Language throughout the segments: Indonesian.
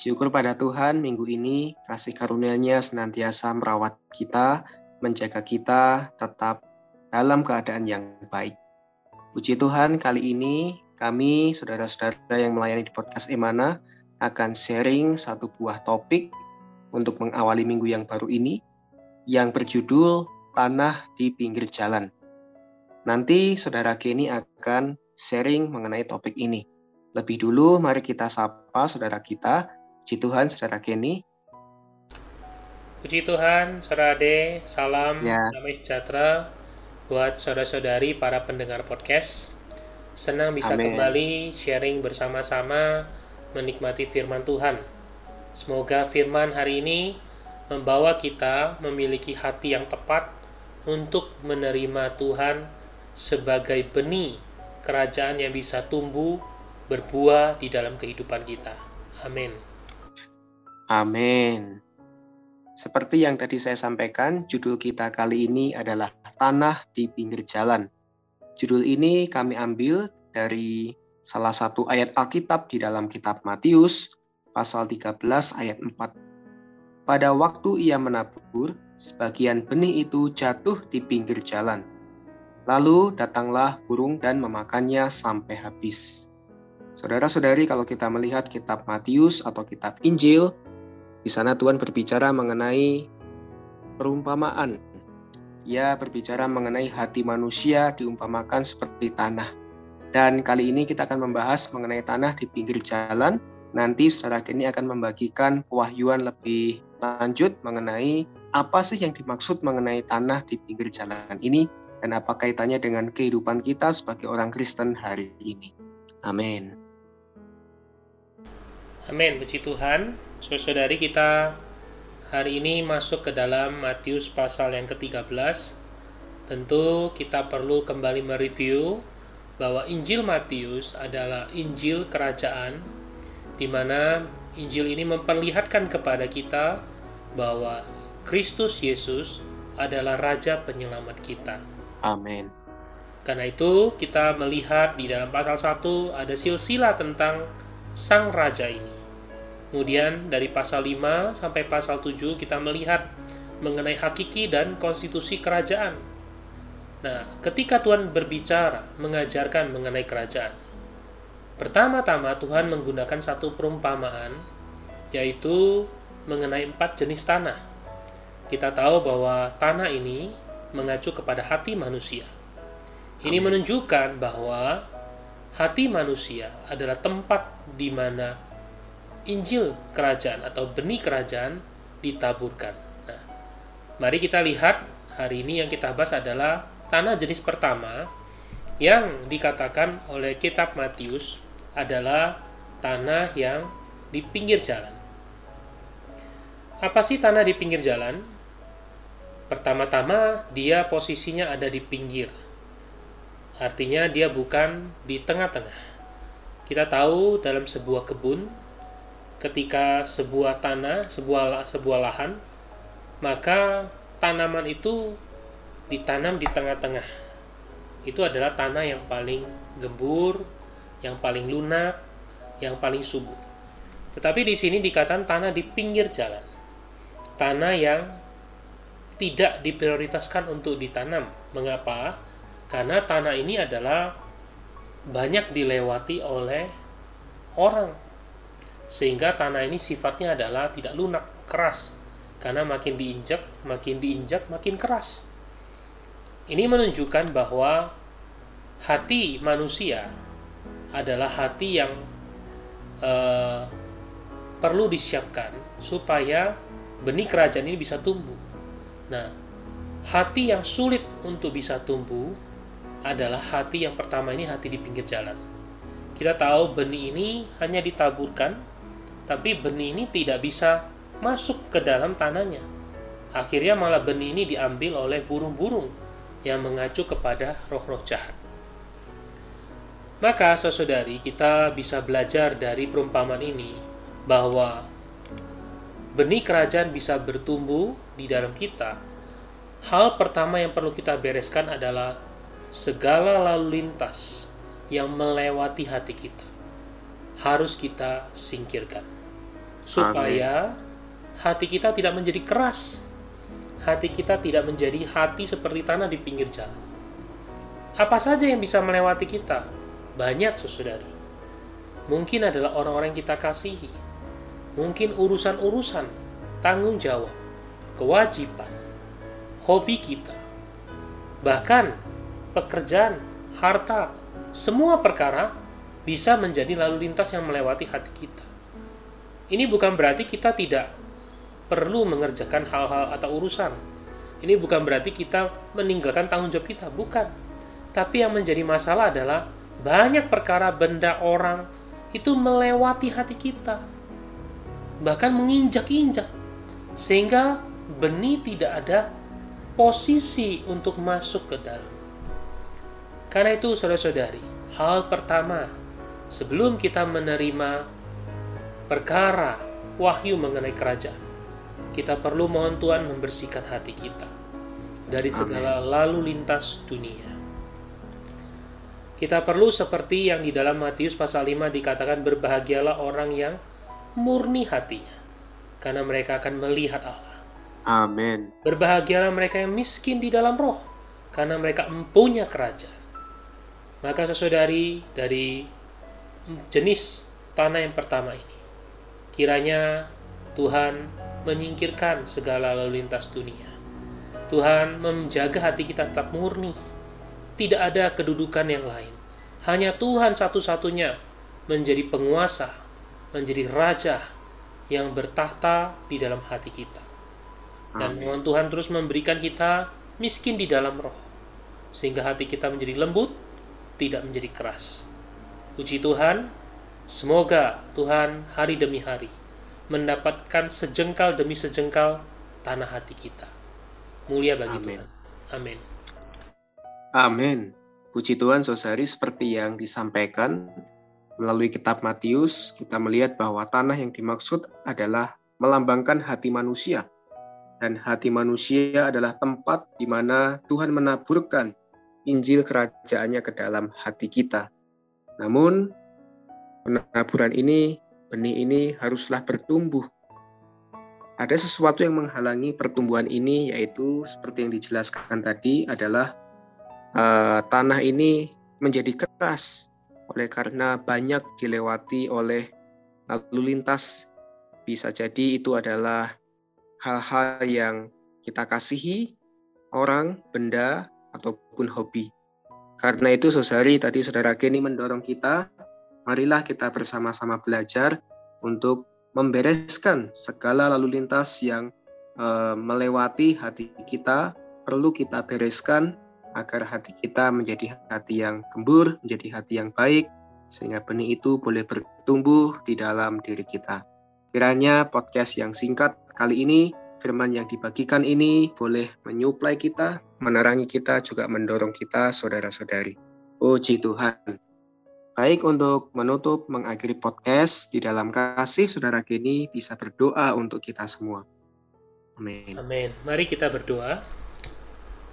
Syukur pada Tuhan minggu ini kasih karunia-Nya senantiasa merawat kita, menjaga kita tetap dalam keadaan yang baik. Puji Tuhan, kali ini kami, saudara-saudara yang melayani di podcast Emana, akan sharing satu buah topik untuk mengawali minggu yang baru ini, yang berjudul Tanah di Pinggir Jalan. Nanti saudara Kenny akan sharing mengenai topik ini. Lebih dulu, mari kita sapa saudara kita. Puji Tuhan, saudara Kenny. Puji Tuhan, saudara Ade, salam Ya. damai sejahtera buat saudara-saudari para pendengar podcast. Senang bisa Amin. kembali sharing bersama-sama menikmati firman Tuhan. Semoga firman hari ini membawa kita memiliki hati yang tepat untuk menerima Tuhan sebagai benih kerajaan yang bisa tumbuh berbuah di dalam kehidupan kita. Amin. Amin. Seperti yang tadi saya sampaikan, judul kita kali ini adalah Tanah di Pinggir Jalan. Judul ini kami ambil dari salah satu ayat Alkitab di dalam kitab Matius, pasal 13 ayat 4. Pada waktu ia menabur, sebagian benih itu jatuh di pinggir jalan. Lalu datanglah burung dan memakannya sampai habis. Saudara-saudari, kalau kita melihat kitab Matius atau kitab Injil, di sana Tuhan berbicara mengenai perumpamaan. Ia berbicara mengenai hati manusia diumpamakan seperti tanah. Dan kali ini kita akan membahas mengenai tanah di pinggir jalan. Nanti saudara kini akan membagikan pewahyuan lebih lanjut mengenai apa sih yang dimaksud mengenai tanah di pinggir jalan ini dan apa kaitannya dengan kehidupan kita sebagai orang Kristen hari ini. Amin. Amin, puji Tuhan. Saudari kita hari ini masuk ke dalam Matius pasal yang ke-13. Tentu kita perlu kembali mereview bahwa Injil Matius adalah Injil kerajaan di mana Injil ini memperlihatkan kepada kita bahwa Kristus Yesus adalah raja penyelamat kita. Amin. Karena itu kita melihat di dalam pasal 1 ada silsilah tentang sang raja ini. Kemudian dari pasal 5 sampai pasal 7 kita melihat mengenai hakiki dan konstitusi kerajaan. Nah, ketika Tuhan berbicara, mengajarkan mengenai kerajaan, pertama-tama Tuhan menggunakan satu perumpamaan, yaitu mengenai empat jenis tanah. Kita tahu bahwa tanah ini mengacu kepada hati manusia. Ini menunjukkan bahwa hati manusia adalah tempat di mana Injil kerajaan atau benih kerajaan ditaburkan. Nah, mari kita lihat hari ini yang kita bahas adalah tanah jenis pertama yang dikatakan oleh kitab Matius adalah tanah yang di pinggir jalan. Apa sih tanah di pinggir jalan? Pertama-tama, dia posisinya ada di pinggir. Artinya dia bukan di tengah-tengah. Kita tahu dalam sebuah kebun ketika sebuah tanah, sebuah sebuah lahan, maka tanaman itu ditanam di tengah-tengah. Itu adalah tanah yang paling gembur, yang paling lunak, yang paling subur. Tetapi di sini dikatakan tanah di pinggir jalan. Tanah yang tidak diprioritaskan untuk ditanam. Mengapa? Karena tanah ini adalah banyak dilewati oleh orang sehingga tanah ini sifatnya adalah tidak lunak, keras. Karena makin diinjak, makin diinjak, makin keras. Ini menunjukkan bahwa hati manusia adalah hati yang eh, perlu disiapkan supaya benih kerajaan ini bisa tumbuh. Nah, hati yang sulit untuk bisa tumbuh adalah hati yang pertama ini hati di pinggir jalan. Kita tahu benih ini hanya ditaburkan, tapi benih ini tidak bisa masuk ke dalam tanahnya. Akhirnya malah benih ini diambil oleh burung-burung yang mengacu kepada roh-roh jahat. Maka saudari kita bisa belajar dari perumpamaan ini bahwa benih kerajaan bisa bertumbuh di dalam kita. Hal pertama yang perlu kita bereskan adalah segala lalu lintas yang melewati hati kita. Harus kita singkirkan. Supaya Amin. hati kita tidak menjadi keras. Hati kita tidak menjadi hati seperti tanah di pinggir jalan. Apa saja yang bisa melewati kita? Banyak saudari. Mungkin adalah orang-orang yang kita kasihi. Mungkin urusan-urusan, tanggung jawab, kewajiban, hobi kita. Bahkan pekerjaan, harta, semua perkara bisa menjadi lalu lintas yang melewati hati kita. Ini bukan berarti kita tidak perlu mengerjakan hal-hal atau urusan. Ini bukan berarti kita meninggalkan tanggung jawab kita, bukan. Tapi yang menjadi masalah adalah banyak perkara benda orang itu melewati hati kita bahkan menginjak-injak sehingga benih tidak ada posisi untuk masuk ke dalam karena itu saudara-saudari hal pertama sebelum kita menerima perkara wahyu mengenai kerajaan kita perlu mohon Tuhan membersihkan hati kita dari segala Amen. lalu lintas dunia kita perlu seperti yang di dalam Matius pasal 5 dikatakan berbahagialah orang yang murni hatinya karena mereka akan melihat Allah. Amin. Berbahagialah mereka yang miskin di dalam roh karena mereka empunya kerajaan. Maka saudari dari jenis tanah yang pertama ini kiranya Tuhan menyingkirkan segala lalu lintas dunia. Tuhan menjaga hati kita tetap murni tidak ada kedudukan yang lain. Hanya Tuhan satu-satunya menjadi penguasa, menjadi raja yang bertahta di dalam hati kita. Dan mohon Tuhan terus memberikan kita miskin di dalam roh, sehingga hati kita menjadi lembut, tidak menjadi keras. Puji Tuhan, semoga Tuhan hari demi hari mendapatkan sejengkal demi sejengkal tanah hati kita. Mulia bagi Amin. Tuhan. Amin. Amin. Puji Tuhan, saudari, seperti yang disampaikan melalui kitab Matius, kita melihat bahwa tanah yang dimaksud adalah melambangkan hati manusia. Dan hati manusia adalah tempat di mana Tuhan menaburkan Injil kerajaannya ke dalam hati kita. Namun, penaburan ini, benih ini haruslah bertumbuh. Ada sesuatu yang menghalangi pertumbuhan ini, yaitu seperti yang dijelaskan tadi adalah uh, tanah ini menjadi keras oleh karena banyak dilewati oleh lalu lintas. Bisa jadi itu adalah hal-hal yang kita kasihi, orang, benda, ataupun hobi. Karena itu, saudari, tadi saudara Kenny mendorong kita, marilah kita bersama-sama belajar untuk membereskan segala lalu lintas yang uh, melewati hati kita, perlu kita bereskan agar hati kita menjadi hati yang gembur, menjadi hati yang baik, sehingga benih itu boleh bertumbuh di dalam diri kita. Kiranya podcast yang singkat kali ini, firman yang dibagikan ini boleh menyuplai kita, menerangi kita, juga mendorong kita, saudara-saudari. Puji Tuhan. Baik untuk menutup mengakhiri podcast di dalam kasih saudara Geni bisa berdoa untuk kita semua. Amin. Amin. Mari kita berdoa.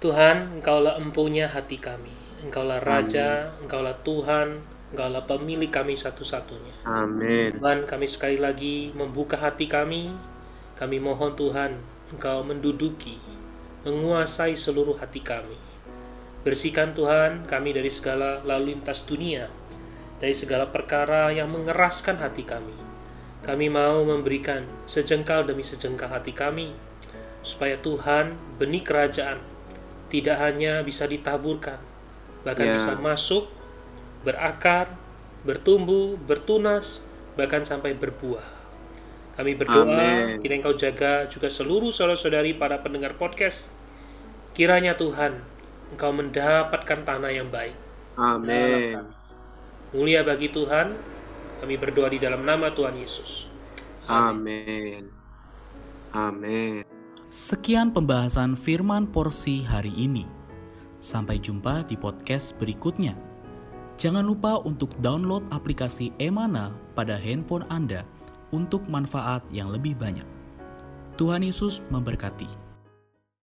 Tuhan, Engkaulah empunya hati kami. Engkaulah Raja, Amin. Engkaulah Tuhan, Engkaulah pemilik kami satu-satunya. Amin. Tuhan, kami sekali lagi membuka hati kami. Kami mohon Tuhan, Engkau menduduki, menguasai seluruh hati kami. Bersihkan Tuhan kami dari segala lalu lintas dunia, dari segala perkara yang mengeraskan hati kami. Kami mau memberikan sejengkal demi sejengkal hati kami, supaya Tuhan benih kerajaan tidak hanya bisa ditaburkan, bahkan yeah. bisa masuk, berakar, bertumbuh, bertunas, bahkan sampai berbuah. Kami berdoa, kiranya Engkau jaga juga seluruh saudara-saudari para pendengar podcast. Kiranya Tuhan, Engkau mendapatkan tanah yang baik. Amin. Mulia bagi Tuhan, kami berdoa di dalam nama Tuhan Yesus. Amin. Amin. Sekian pembahasan firman porsi hari ini. Sampai jumpa di podcast berikutnya. Jangan lupa untuk download aplikasi Emana pada handphone Anda untuk manfaat yang lebih banyak. Tuhan Yesus memberkati.